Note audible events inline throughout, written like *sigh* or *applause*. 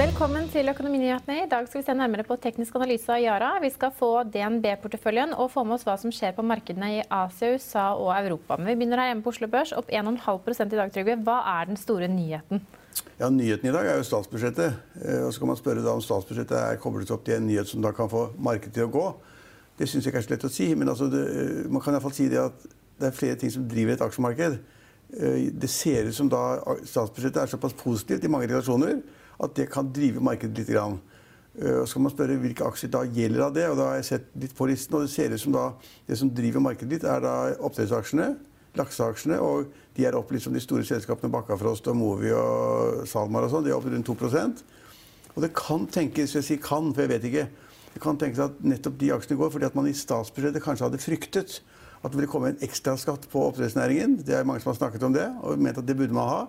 Velkommen til Økonominyhetene. I dag skal vi se nærmere på teknisk analyse av Yara. Vi skal få DNB-porteføljen og få med oss hva som skjer på markedene i Asia, USA og Europa. Men vi begynner her hjemme på Oslo Børs, opp 1,5% i dag, Trygve. Hva er den store nyheten? Ja, Nyheten i dag er jo statsbudsjettet. Eh, og så kan man spørre om statsbudsjettet er koblet opp til en nyhet som da kan få markedet til å gå. Det syns jeg ikke er lett å si. Men altså det, eh, man kan iallfall si det at det er flere ting som driver et aksjemarked. Eh, det ser ut som da statsbudsjettet er såpass positivt i mange relasjoner at det kan drive markedet litt. Grann. Og så kan man spørre hvilke aksjer da gjelder av det. og da har jeg sett litt på listen, og Det ser ut som da det som driver markedet litt, er da oppdrettsaksjene, lakseaksjene. Og de er opp liksom de store selskapene Bakkafrost og Movi og SalMar og sånn. De er opp rundt 2% Og det kan tenkes, jeg sier kan, for jeg vet ikke, det kan tenkes at nettopp de aksjene går fordi at man i statsbudsjettet kanskje hadde fryktet at det ville komme en ekstraskatt på oppdrettsnæringen. Det er mange som har snakket om det og ment at det burde man ha.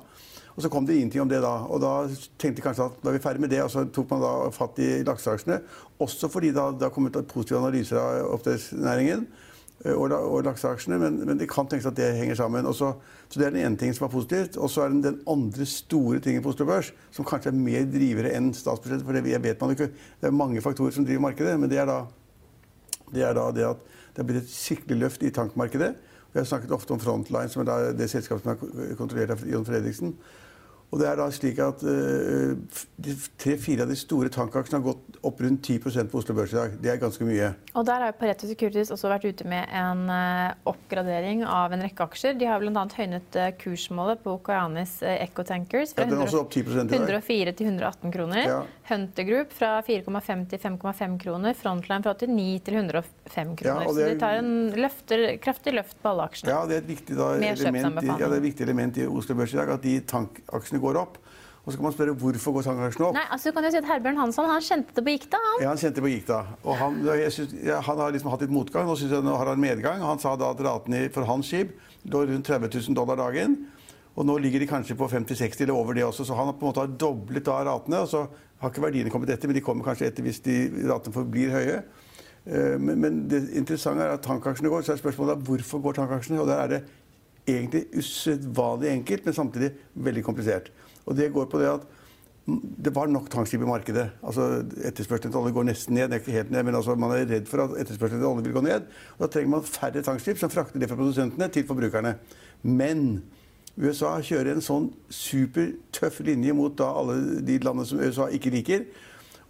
Og så kom det ingenting om det da. Og da tenkte jeg kanskje at da er vi ferdig med det, og så tok man da fatt i lakseaksjene. Også fordi det har kommet positive analyser av oppdrettsnæringen og, og lakseaksjene. Men, men, det kan tenkes at det henger sammen. Også, så det er den ene tingen som er positivt. Og så er det den andre store tingen på Oslo Børs, som kanskje er mer drivere enn statsbudsjettet. For det vet man ikke. Det er mange faktorer som driver markedet, men det er da det, er da det at det har blitt et skikkelig løft i tankmarkedet. Vi har snakket ofte om Frontline, som er det selskapet som er kontrollert av Jon Fredriksen. Og det er da slik at uh, Tre-fire av de store tankaksjene har gått opp rundt 10% på Oslo Børs i dag. Det er ganske mye. Og Der har Pareto Securities også vært ute med en uh, oppgradering av en rekke aksjer. De har bl.a. høynet uh, kursmålet på Okeanis Eco Tankers fra ja, 104 til 118 kroner. Ja. Hunter Group fra 4,5 til 5,5 kroner. Frontline fra 89 til 105 kroner. Ja, er, Så de tar en løfter, kraftig løft på alle aksjene. Ja, det er et viktig, da, element, ja, det er et viktig element i Oslo Børs i dag at de tankaksjene går opp. Og så kan man spørre hvorfor går tankaksjene opp. Nei, altså kan jo si at Herbjørn Hansson han kjente det på gikta. Han. Ja, han kjente det på gikta. Og han, synes, ja, han har liksom hatt litt motgang. Nå jeg nå har han medgang. Han sa da at ratene for hans skip lå rundt 30 000 dollar dagen. Og nå ligger de kanskje på 50-60 eller over det også, så han har på en måte doblet da ratene. Og så har ikke verdiene kommet etter, men de kommer kanskje etter hvis de ratene forblir høye. Eh, men, men, det interessante er at tankaksjene går. Så er spørsmålet hvorfor går tankaksjene? Og der er det egentlig usedvanlig enkelt, men samtidig veldig komplisert. Og det går på det at det var nok tankskip i markedet. Altså, Etterspørselen etter olje går nesten ned. ikke helt ned, men altså, Man er redd for at etterspørselen etter olje vil gå ned. Og Da trenger man færre tankskip som frakter det fra produsentene til forbrukerne. Men USA kjører en sånn supertøff linje mot da alle de landene som USA ikke liker.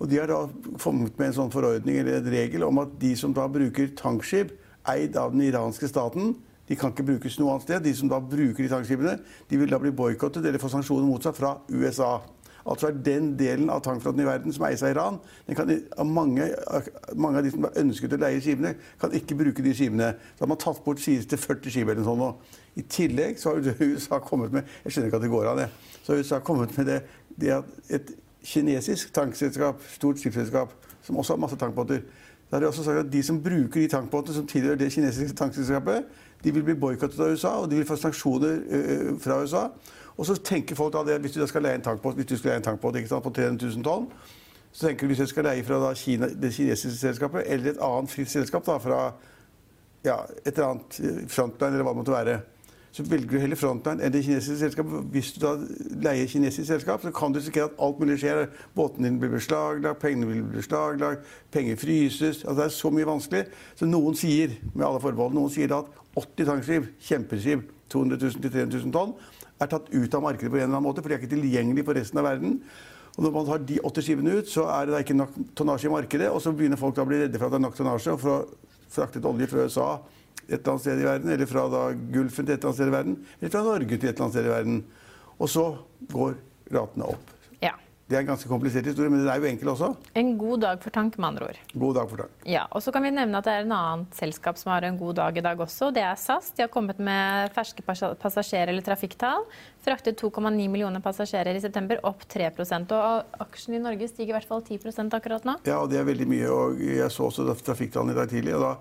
Og de har da kommet med en sånn forordning eller en regel om at de som da bruker tankskip eid av den iranske staten, de kan ikke brukes noe annet sted. De som da bruker de tankskipene, de vil da bli boikottet eller få sanksjoner mot seg fra USA. Altså er den delen av tankflåten i verden som eies av Iran, kan, mange, mange, av de som har ønsket å leie skipene, kan ikke bruke de skipene. Så har man tatt bort sies til 40 skip eller noe sånt. I tillegg så har *laughs* USA kommet med Jeg skjønner ikke at det går an, det. Så har USA kommet med det, det at et kinesisk tankselskap, stort skipsselskap, som også har masse tankbåter da har de også sagt at De som bruker de tankbåtene som tilhører det kinesiske tankselskapet, de vil bli boikottet av USA, og de vil få sanksjoner fra USA. Og så tenker folk da det, Hvis du skal leie en tankbåt hvis du skal leie en tankbåt ikke sant, på 300 000 tonn, så tenker du hvis du skal leie fra Kina, det kinesiske selskapet eller et annet fritt selskap da, fra ja, et eller annet Frontline eller hva det måtte være, så velger du heller Frontline enn det kinesiske selskapet. Hvis du da leier kinesisk selskap, så kan du risikere at alt mulig skjer. Båten din blir beslaglagt, pengene blir beslaglagt, penger fryses. Altså, det er så mye vanskelig. Så noen sier, med alle forbehold, noen sier da at 80 tankskip, kjempeskip, 200 000-300 000 tonn, er tatt ut av markedet på en eller annen måte, for de er ikke tilgjengelige for resten av verden. Og når man tar de åtte skipene ut, så er det da ikke nok tonnasje i markedet. Og så begynner folk da å bli redde for at det er nok tonnasje. og for å fraktet olje fra USA et eller annet sted i verden, eller fra da Gulfen til et eller annet sted i verden, eller fra Norge til et eller annet sted i verden. Og så går ratene opp. Ja. Det er en ganske komplisert historie, men den er jo enkel også. En god dag for tank, med andre ord. God dag for tank. Ja, og så kan vi nevne at det er en annet selskap som har en god dag i dag også. Det er SAS. De har kommet med ferske passasjerer passasjer- eller trafikktall. Fraktet 2,9 millioner passasjerer i september, opp 3% Og aksjen i Norge stiger i hvert fall 10% akkurat nå. Ja, og det er veldig mye. Og jeg så også trafikktallene i dag tidlig. og da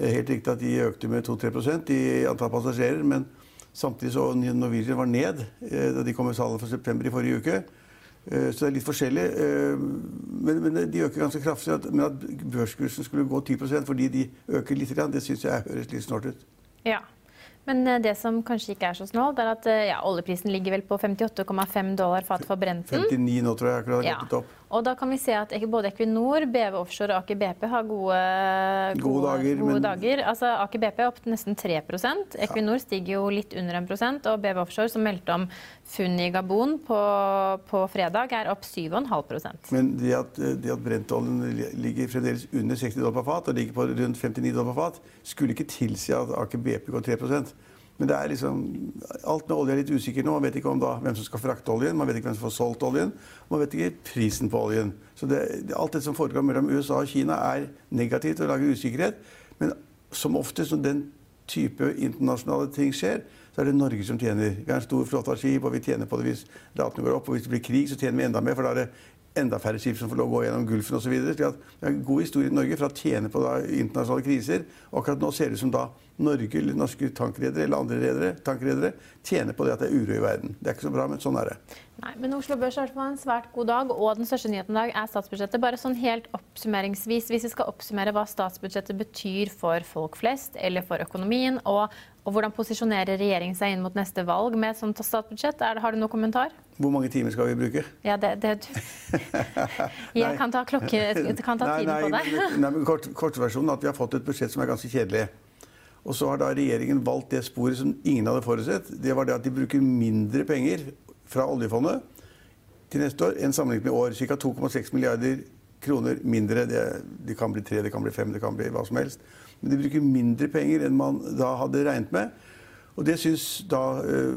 Helt riktig at de økte med 2-3% i antall passasjerer. Men samtidig så Norwegian var ned eh, da de kom med salget for september i forrige uke. Eh, Så det er litt forskjellig. eh, Men, men de øker ganske kraftig. Men at børskursen skulle gå 10% fordi de øker litt, det syns jeg høres litt snålt ut. Ja. Men det som kanskje ikke er så snålt, er at ja, oljeprisen ligger vel på 58,5 dollar fatet for Brenten. 59 nå, tror jeg. akkurat har Ja. opp. Og da kan vi se at både Equinor, BV Offshore og Aker BP har gode, Gode dager, gode men- dager. Altså, Aker BP er opp til nesten 3 Equinor stiger jo litt under 1% og BV Offshore, som meldte om funn i Gabon på, på fredag, er opp 7,5% Men det at, det at brentoljen ligger fremdeles under 60 dollar per fat og ligger på rundt 59 dollar per fat, skulle ikke tilsi at Aker BP går 3 Men det er liksom, alt med olje er litt usikkert nå. Man vet ikke om da, hvem som skal frakte oljen, man vet ikke hvem som får solgt oljen. Man vet ikke prisen på oljen. Så det, alt det som foregår mellom USA og Kina, er negativt og lager usikkerhet. Men som oftest når den type internasjonale ting skjer, så er det Norge som tjener. Vi har en stor flåte av skip, og vi tjener på det hvis ratene går opp. Og hvis det blir krig, så tjener vi enda mer, for da er det enda færre skip som får lov å gå gjennom Gulfen osv. Det er en god historie i Norge for å tjene på da, internasjonale kriser. Og akkurat nå ser det ut som da Norge eller norske tankredere eller andre redere, tankredere tjener på det at det er uro i verden. Det er ikke så bra, men sånn er det. Nei, men Oslo Børs har en svært god dag, og den største nyheten i dag er statsbudsjettet. Bare sånn helt oppsummeringsvis, hvis vi skal oppsummere hva statsbudsjettet betyr for folk flest, eller for økonomien, og, og hvordan posisjonerer regjeringen seg inn mot neste valg med et sånt statsbudsjett, er, det- har du noen kommentar? Hvor mange timer skal vi bruke? Ja, det, det *laughs* Jeg kan ta, klokke, *laughs* kan ta Nei, tiden nei, på deg. Nei, men kort, Kortversjonen er at vi har fått et budsjett som er ganske kjedelig. Og så har da regjeringen valgt det sporet som ingen hadde forutsett. Det var det at de bruker mindre penger fra oljefondet til neste år enn sammenlignet med år. Ca. 2,6 milliarder kroner mindre. Det, det kan bli tre, det kan bli fem, det kan bli hva som helst. Men de bruker mindre penger enn man da hadde regnet med. Og det syns da eh,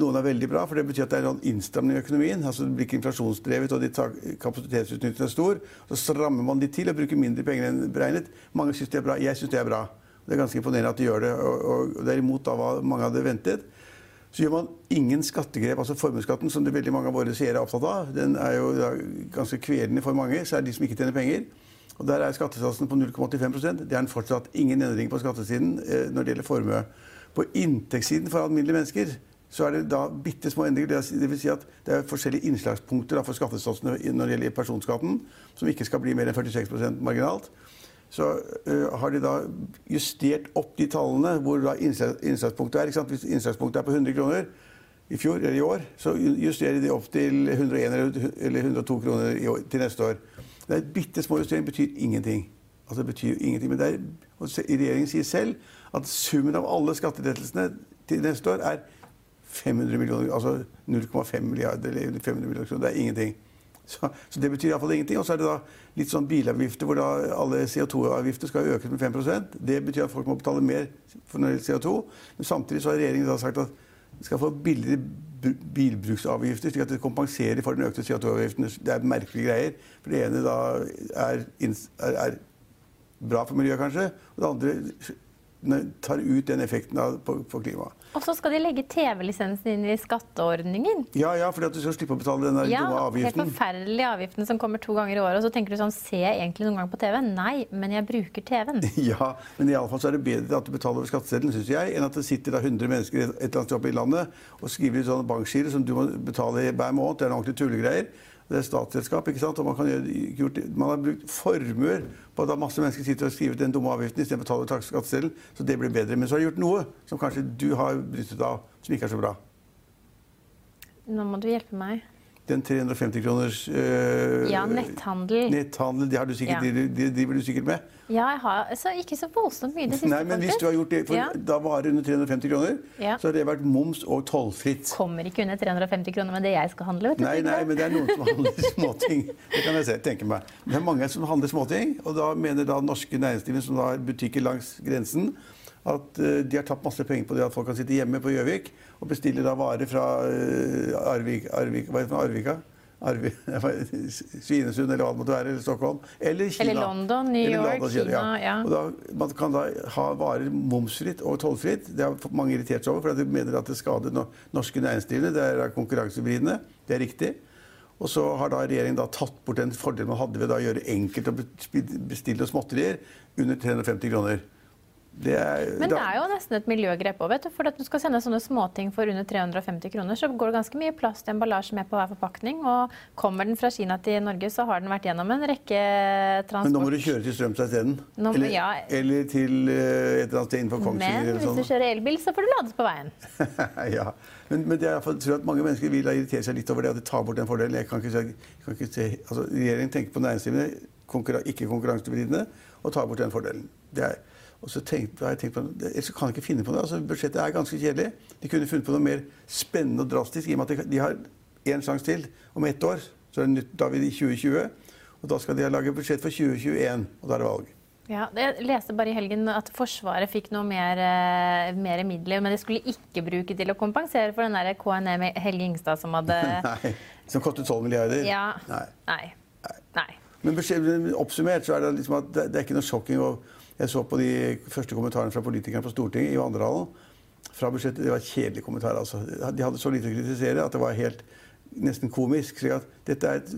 noen er veldig bra, for det betyr at det er en innstramning i økonomien. Altså Det blir ikke inflasjonsdrevet, og de kapasitetsutnyttelsen er stor. Så strammer man litt til og bruker mindre penger enn beregnet. Mange syns det er bra. Jeg syns det er bra. Det er ganske imponerende at de gjør det, og, og det da hva mange hadde ventet. Så gjør man ingen skattegrep, altså formuesskatten, som det veldig mange av våre seere er opptatt av. Den er jo ganske kvelende for mange, det de som ikke tjener penger. Og Der er skattesatsen på 0,85% Det er den fortsatt ingen endring på skattesiden eh, når det gjelder formue. På inntektssiden for alminnelige mennesker så er det da bitte små endringer. Vil si at det er forskjellige innslagspunkter for skattesatsene når det gjelder personskatten, som ikke skal bli mer enn 46% marginalt. Så øh, har de da justert opp de tallene hvor da innslagspunktet er. Hvis innslagspunktet er på 100 kroner i fjor eller i år, så justerer de opp til 101 eller- eller 102 kroner til neste år. Det er bitte små justeringer, betyr ingenting. Altså det betyr ingenting. Men er, regjeringen sier selv at summen av alle skattelettelsene til neste år er 500 millioner, altså 0,5 milliarder eller 500 millioner kroner. Det er ingenting. Så, så det betyr iallfall ingenting. Og så er det da litt sånn bilavgifter hvor da alle CO2-avgifter skal økes med 5% Det betyr at folk må betale mer for når det gjelder CO2. Men samtidig så har regjeringen da sagt at de skal få billigere bilbruksavgifter, slik at det kompenserer for den økte CO2-avgiften. Det er merkelige greier. For det ene da er, er, er bra for miljøet, kanskje. Og det andre tar ut den effekten av, på, på klimaet. Og så skal de legge TV-lisensen inn i skatteordningen. Ja, ja, fordi at du skal slippe å betale den Ja, dumme helt forferdelig forferdelige avgiften som kommer to ganger i året. Og så tenker du sånn, ser jeg egentlig noen gang på TV? Nei, men jeg bruker TV-en. *laughs* Ja, men i alle fall så er det bedre at du betaler over skatteseddelen, syns jeg, enn at det sitter da 100 mennesker et eller annet sted oppe i landet og skriver ut sånne bankgiro som du må betale hver måned. Det er noen ordentlige tullegreier. Det er statsselskap, ikke sant? og man, kan gjøre, man har brukt formuer på at masse mennesker sitter og skriver den dumme avgiften istedenfor å betale skatteseddel, så det blir bedre. Men så har de gjort noe som kanskje du har benyttet av, som ikke er så bra. Nå må du hjelpe meg. Den 350 kroners øh, Ja, netthandel. Netthandel, det har du sikkert, Ja. det, det driver du sikkert med. Ja, jeg har altså, ikke så voldsomt mye i det siste. Nei, men hvis du har gjort det, for Ja. da varer under 350 kroner, Ja. så har det vært moms- og tollfritt. Kommer ikke under 350 kroner med det jeg skal handle. vet du. Nei, nei, men det er noen som handler *laughs* småting. Det kan jeg se, tenke meg. Det er mange som handler småting, og da mener da norske næringsdrivende som har butikker langs grensen, at eh, de har tatt masse penger på det at folk kan sitte hjemme på Gjøvik og bestille da varer fra eh, Arvik, Arvik, hva heter det, Arvika? Arvi, *laughs* Svinesund eller hva det måtte være, eller Stockholm. Eller Kina. Eller London, New York, Kina, ja. Og da, man kan da ha varer momsfritt og tollfritt. Det har mange irritert seg over, for de mener at det skader norske næringsdrivende. Det er konkurransevridende. Det er riktig. Og så har da regjeringen da tatt bort den fordelen man hadde ved å gjøre enkelt å bestille småtterier under 350 kroner. Det er, Men det er jo nesten et miljøgrep òg, vet du. For at du skal sende sånne småting for under 350 kroner, så går det ganske mye plast i emballasje med på hver forpakning. Og kommer den fra Kina til Norge, så har den vært gjennom en rekke transport. Men nå må du kjøre til Strømstad isteden. Eller, ja. eller til eh, et eller annet sted innenfor Kongsvinger. Men hvis du sånn. kjører elbil, så får du lades på veien. *laughs* ja. Men, men jeg tror at mange mennesker vil irritere seg litt over det at de tar bort den fordelen. Jeg kan ikke, jeg kan ikke se, altså, regjeringen tenker på næringsdrivende, konkurran ikke konkurransevridende, og tar bort den fordelen. Det er, og så tenkte, har jeg tenkt på, det- Ellers kan jeg ikke finne på det. Altså, budsjettet er ganske kjedelig. De kunne funnet på noe mer spennende og drastisk, i og med at de, har én sjanse til om ett år. Så er det nytt, da er vi i 2020. Og da skal de lage budsjett for 2021, og da er det valg. Ja, jeg leste bare i helgen at Forsvaret fikk noe mer, eh, mer midler, men det skulle ikke bruke til å kompensere for den der KNM Helge Ingstad som hadde *laughs* Nei, Som kostet 12 milliarder. Ja. Nei. Nei. Nei. Men oppsummert så er det liksom at det, det er ikke noe sjokking. Og jeg så på de første kommentarene fra politikerne på Stortinget i vandrehallen. Fra budsjettet, Det var kjedelige kommentarer. altså. De hadde så lite å kritisere at det var helt nesten komisk. slik at Dette er et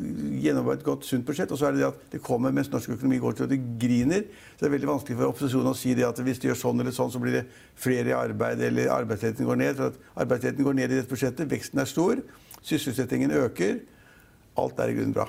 gjennomarbeidet, godt, sunt budsjett. Og så er det det at det kommer mens norsk økonomi går til at det griner. Så det er veldig vanskelig for opposisjonen å si det at hvis de gjør sånn eller sånn, så blir det flere i arbeid, eller arbeidsledigheten går ned. For at arbeidsledigheten går ned i dette budsjettet. Veksten er stor. Sysselsettingen øker. Alt er i grunnen bra.